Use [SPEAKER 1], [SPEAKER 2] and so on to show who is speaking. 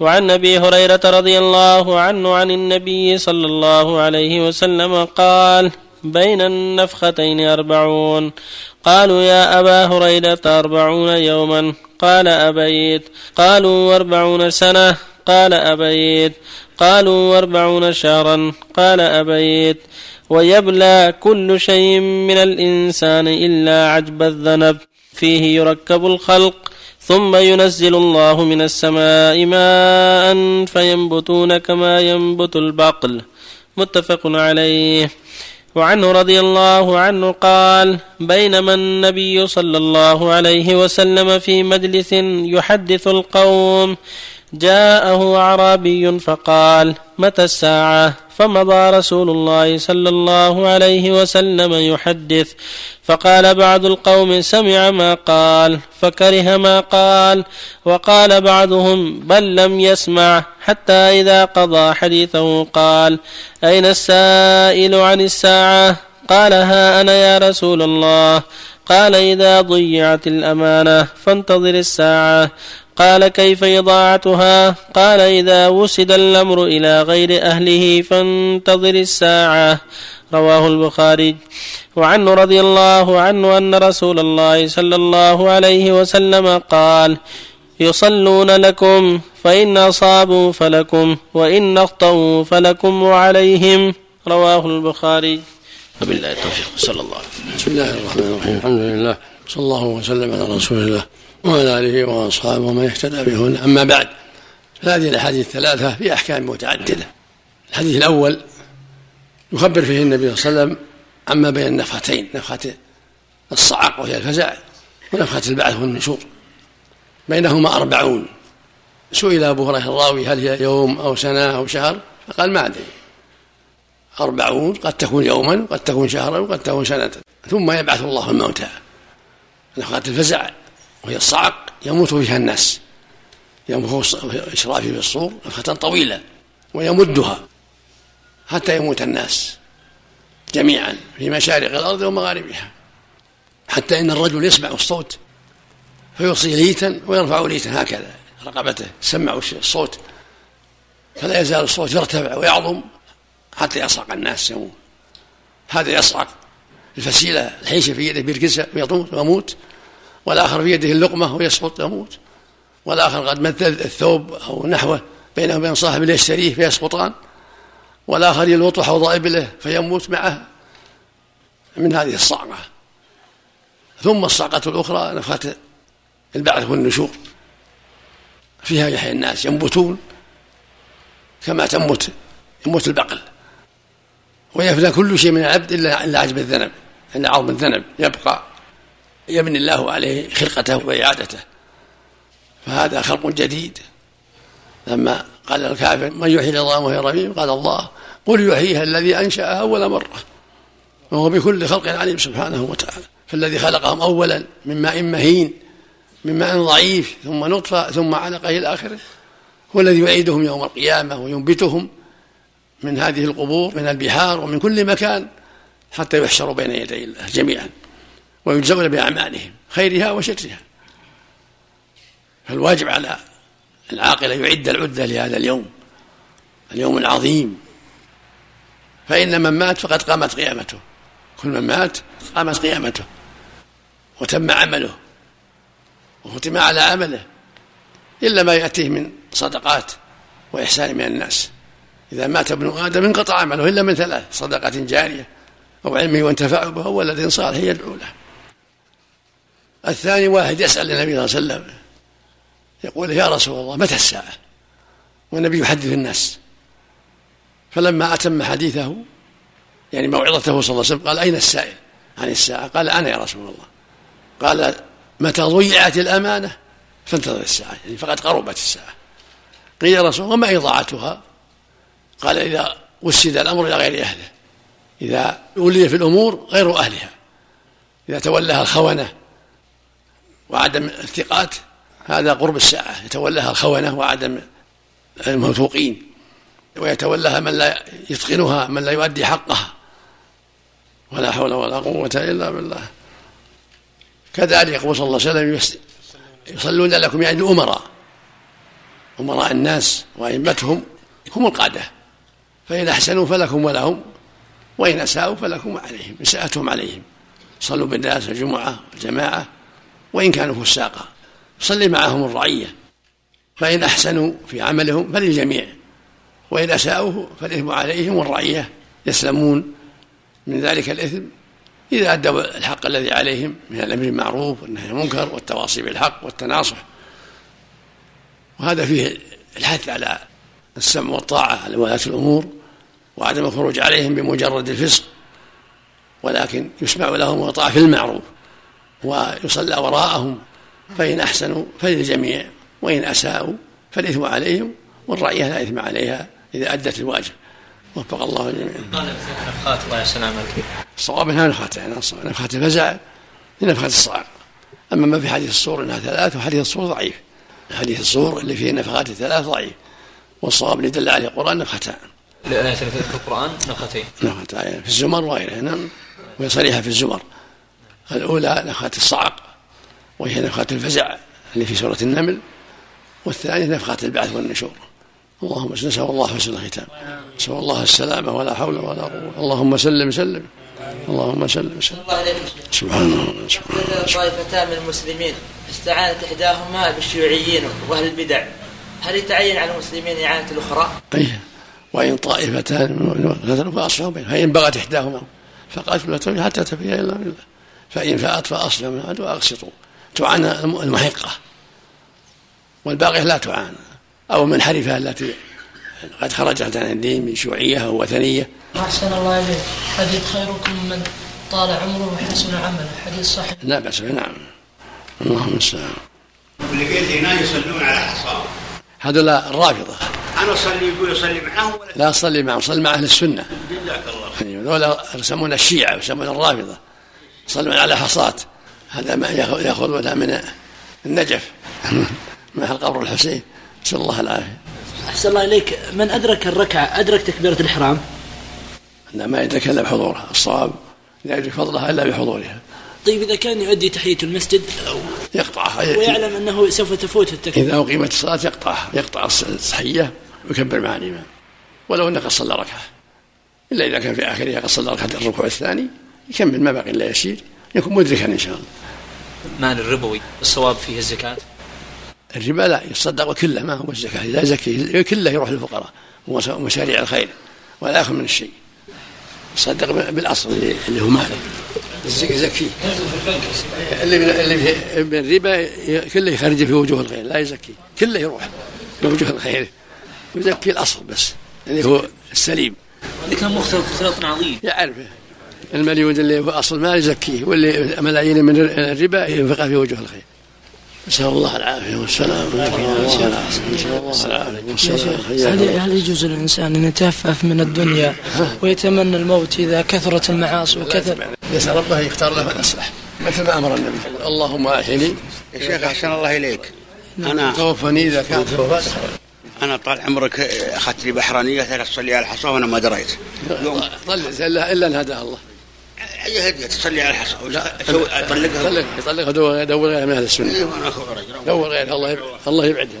[SPEAKER 1] وعن أبي هريرة رضي الله عنه عن النبي صلى الله عليه وسلم قال بين النفختين أربعون. قالوا يا أبا هريرة أربعون يوما. قال أبيت. قالوا واربعون سنة. قال أبيت. قالوا واربعون شهرا. قال أبيت. ويبلى كل شيء من الإنسان إلا عجب الذنب. فيه يركب الخلق. ثم ينزل الله من السماء ماء فينبتون كما ينبت البقل. متفق عليه. وعنه رضي الله عنه قال بينما النبي صلى الله عليه وسلم في مجلس يحدث القوم جاءه أعرابي فقال متى الساعة؟ فمضى رسول الله صلى الله عليه وسلم يحدث. فقال بعض القوم سمع ما قال. فكره ما قال. وقال بعضهم بل لم يسمع. حتى إذا قضى حديثه قال أين السائل عن الساعة؟ قال ها أنا يا رسول الله. قال إذا ضيعت الأمانة فانتظر الساعة. قال كيف إضاعتها قال إذا وسد الأمر إلى غير أهله فانتظر الساعة. رواه البخاري. وعنه رضي الله عنه أن رسول الله صلى الله عليه وسلم قال يصلون لكم فإن أصابوا فلكم وإن أخطأوا فلكم وعليهم. رواه البخاري. وبالله التوفيق. صلى الله عليه
[SPEAKER 2] وسلم. بسم الله الرحمن الرحيم. الحمد لله. صلى الله وسلم على رسول الله وعلى آله وأصحابه ومن اهتدى بهن أما بعد فهذه الأحاديث الثلاثة في أحكام متعددة. الحديث الأول يخبر فيه النبي صلى الله عليه وسلم عما بين النفختين نفخة الصعق وهي الفزع ونفخة البعث والنشور. بينهما أربعون. سئل أبو هريرة الراوي هل هي يوم أو سنة أو شهر؟ فقال ما أدري. أربعون قد تكون يوما قد تكون شهرا وقد تكون سنة. ثم يبعث الله الموتى. نفخة الفزع وهي الصعق يموت فيها الناس. ينفخ إشرافي في الصور نفخة طويلة ويمدها حتى يموت الناس جميعا في مشارق الأرض ومغاربها. حتى إن الرجل يسمع الصوت فيوصي ليتا ويرفع ليتا هكذا رقبته سمع الصوت. فلا يزال الصوت يرتفع ويعظم. حتى يصعق الناس يموت هذا يصعق الفسيلة الحيشة في يده بيركزها ويطوط ويموت. والآخر في يده اللقمة ويسقط يموت والآخر قد مثل الثوب أو نحوه بينه وبين صاحب ليشتريه فيسقطان. والآخر يلوط حوض إبله فيموت معه. من هذه الصعقة. ثم الصعقة الأخرى نفخة البعث والنشور. فيها يحيى الناس ينبتون كما تنبت يموت البقل. ويفنى كل شيء من العبد إلا إلا عجب الذنب إلا عظم الذنب يبقى يبني الله عليه خلقته وإعادته. فهذا خلق جديد. لما قال الكافر من يحيي العظام وهي رميم؟ قال الله قل يحييها الذي أنشأها أول مرة. وهو بكل خلق عليم سبحانه وتعالى. فالذي خلقهم أولا من ماء مهين من ماء ضعيف ثم نطفة ثم علقة إلى آخره. هو الذي يعيدهم يوم القيامة وينبتهم. من هذه القبور من البحار ومن كل مكان حتى يحشروا بين يدي الله جميعا ويجزون بأعمالهم خيرها وشرها. فالواجب على العاقل أن يعد العدة لهذا اليوم اليوم العظيم. فإن من مات فقد قامت قيامته. كل من مات قامت قيامته وتم عمله وختم على عمله إلا ما يأتيه من صدقات وإحسان من الناس. إذا مات ابن آدم انقطع عمله إلا من ثلاث صدقة جارية أو علم ينتفع به أو ولد صالح يدعو له. الثاني واحد يسأل النبي صلى الله عليه وسلم يقول يا رسول الله متى الساعة؟ والنبي يحدث الناس. فلما أتم حديثه يعني موعظته صلى الله عليه وسلم قال أين السائل؟ عن الساعة. قال أنا يا رسول الله. قال متى ضيعت الأمانة؟ فانتظر الساعة يعني فقد قربت الساعة. قيل يا رسول الله وما إضاعتها؟ قال إذا وسد الأمر إلى غير أهله. إذا ولي في الأمور غير أهلها. إذا تولاها الخونة وعدم الثقات هذا قرب الساعة. يتولاها الخونة وعدم الموثوقين. ويتولاها من لا يتقنها من لا يؤدي حقها. ولا حول ولا قوة إلا بالله. كذلك يقول صلى الله عليه وسلم يصلون لكم يعني الأمراء. أمراء الناس وأئمتهم هم القادة. فإن أحسنوا فلكم ولهم وإن أساءوا فلكم وعليهم إساءتهم عليهم. صلوا بالناس الجمعة والجماعة وإن كانوا فساقا. صلي معهم الرعية. فإن أحسنوا في عملهم فللجميع وإن أساءوا فالإثم عليهم والرعية يسلمون من ذلك الإثم إذا أدوا الحق الذي عليهم من الأمر بالمعروف والنهي عن المنكر والتواصي بالحق والتناصح. وهذا فيه الحث على السمع والطاعة على ولاة الأمور. وعدم الخروج عليهم بمجرد الفسق ولكن يسمع لهم ويطاع في المعروف ويصلى وراءهم فإن أحسنوا فللجميع وإن أساءوا فالإثم عليهم والرعية لا إثم عليها إذا أدت الواجب وفق الله الجميع.
[SPEAKER 3] قال نفخات الله يسلمك.
[SPEAKER 2] الصواب إنها نفخات يعني نفخات الفزع لنفخة الصعق. أما ما في حديث الصور إنها ثلاث وحديث الصور ضعيف. حديث الصور اللي فيه نفخات الثلاث ضعيف. والصواب اللي دل عليه القرآن نفختان.
[SPEAKER 3] الآية في القرآن نفختين.
[SPEAKER 2] نفختان في الزمر وغيرها نعم وهي صريحة في الزمر. الأولى نفخة الصعق وهي نفخة الفزع اللي في سورة النمل. والثانية نفخة البعث والنشور. اللهم نسأل الله حسن الختام. نسأل الله السلامة ولا حول ولا قوة. اللهم سلم سلم. اللهم سلم سلم. سبحان الله سبحان
[SPEAKER 4] الله. طائفتان من المسلمين استعانت إحداهما بالشيوعيين وأهل البدع هل يتعين على المسلمين إعانة الأخرى؟
[SPEAKER 2] أي وإن طائفتان فأصلحوا بينهم. فإن بغت إحداهما فقاتلوا حتى تفيها إلى الله فإن فأت فأصلحوا من وأقسطوا. تعانى المحقة. والباقية لا تعانى أو المنحرفة التي قد خرجت عن الدين من شيوعية أو وثنية.
[SPEAKER 5] أحسن الله إليك. حديث خيركم من طال عمره وحسن عمله. حديث صحيح.
[SPEAKER 2] لا بأس به. نعم. اللهم المستعان
[SPEAKER 6] واللي يصلون على حصى
[SPEAKER 2] هذول الرافضة.
[SPEAKER 6] أنا أصلي يقول أصلي معهم ولا
[SPEAKER 2] لا أصلي معهم صلي مع أهل السنة.
[SPEAKER 6] جزاك الله.
[SPEAKER 2] أيوة ذولا يسمون الشيعة ويسمون الرافضة. يصلون على حصاة. هذا ما يأخذونها من النجف. محل قبر الحسين. نسأل الله العافية.
[SPEAKER 4] أحسن الله إليك. من أدرك الركعة؟ أدرك تكبيرة الإحرام؟
[SPEAKER 2] لا ما يدرك إلا بحضورها. الصواب لا يدرك فضلها إلا بحضورها.
[SPEAKER 4] طيب إذا كان يؤدي تحية المسجد
[SPEAKER 2] يقطعها
[SPEAKER 4] ويعلم أنه سوف تفوت التكبير.
[SPEAKER 2] إذا أقيمت الصلاة يقطعها يقطع التحية ويكبر مع الإمام ولو أنه قد صلى ركعة. إلا إذا كان في آخرها قد صلى ركعة الركوع الثاني يكمل ما بقي إلا يسير يكون مدركا إن شاء الله.
[SPEAKER 3] مال الربوي الصواب فيه الزكاة؟
[SPEAKER 2] الربا لا يصدق كله ما هو الزكاة؟ لا يزكي كله يروح للفقراء ومشاريع الخير ولا يأخذ من الشيء. يصدق بالأصل اللي هو ماله. يزكيه اللي اللي من الربا كله يخرج في وجوه الخير لا يزكي. كله يروح في وجوه الخير. يزكي الأصل بس. اللي هو السليم.
[SPEAKER 3] اللي كان مختلط اختلاط عظيم.
[SPEAKER 2] يعرفه المليون اللي هو أصل ما يزكيه واللي ملايين من الربا ينفقها في وجوه الخير. نسأل الله العافية والسلام.
[SPEAKER 5] هل هل يجوز للإنسان أن يتهفف من الدنيا ويتمنى الموت إذا كثرت المعاصي وكثر
[SPEAKER 2] يسأل ربه يختار له الأصلح. مثل ما أمر النبي. اللهم أحيني
[SPEAKER 6] يا شيخ أحسن الله إليك. أنا
[SPEAKER 2] توفني إذا كانت الوفاة
[SPEAKER 6] أنا طال عمرك أخذت لي بحرانية تصلي على الحصى وأنا ما دريت.
[SPEAKER 2] إلا إلا أن هداها الله.
[SPEAKER 6] أي هدية تصلي على الحصى؟
[SPEAKER 2] أطلقها. يطلقها دور غيرها من أهل السنة دور غيرها الله الله يبعدها.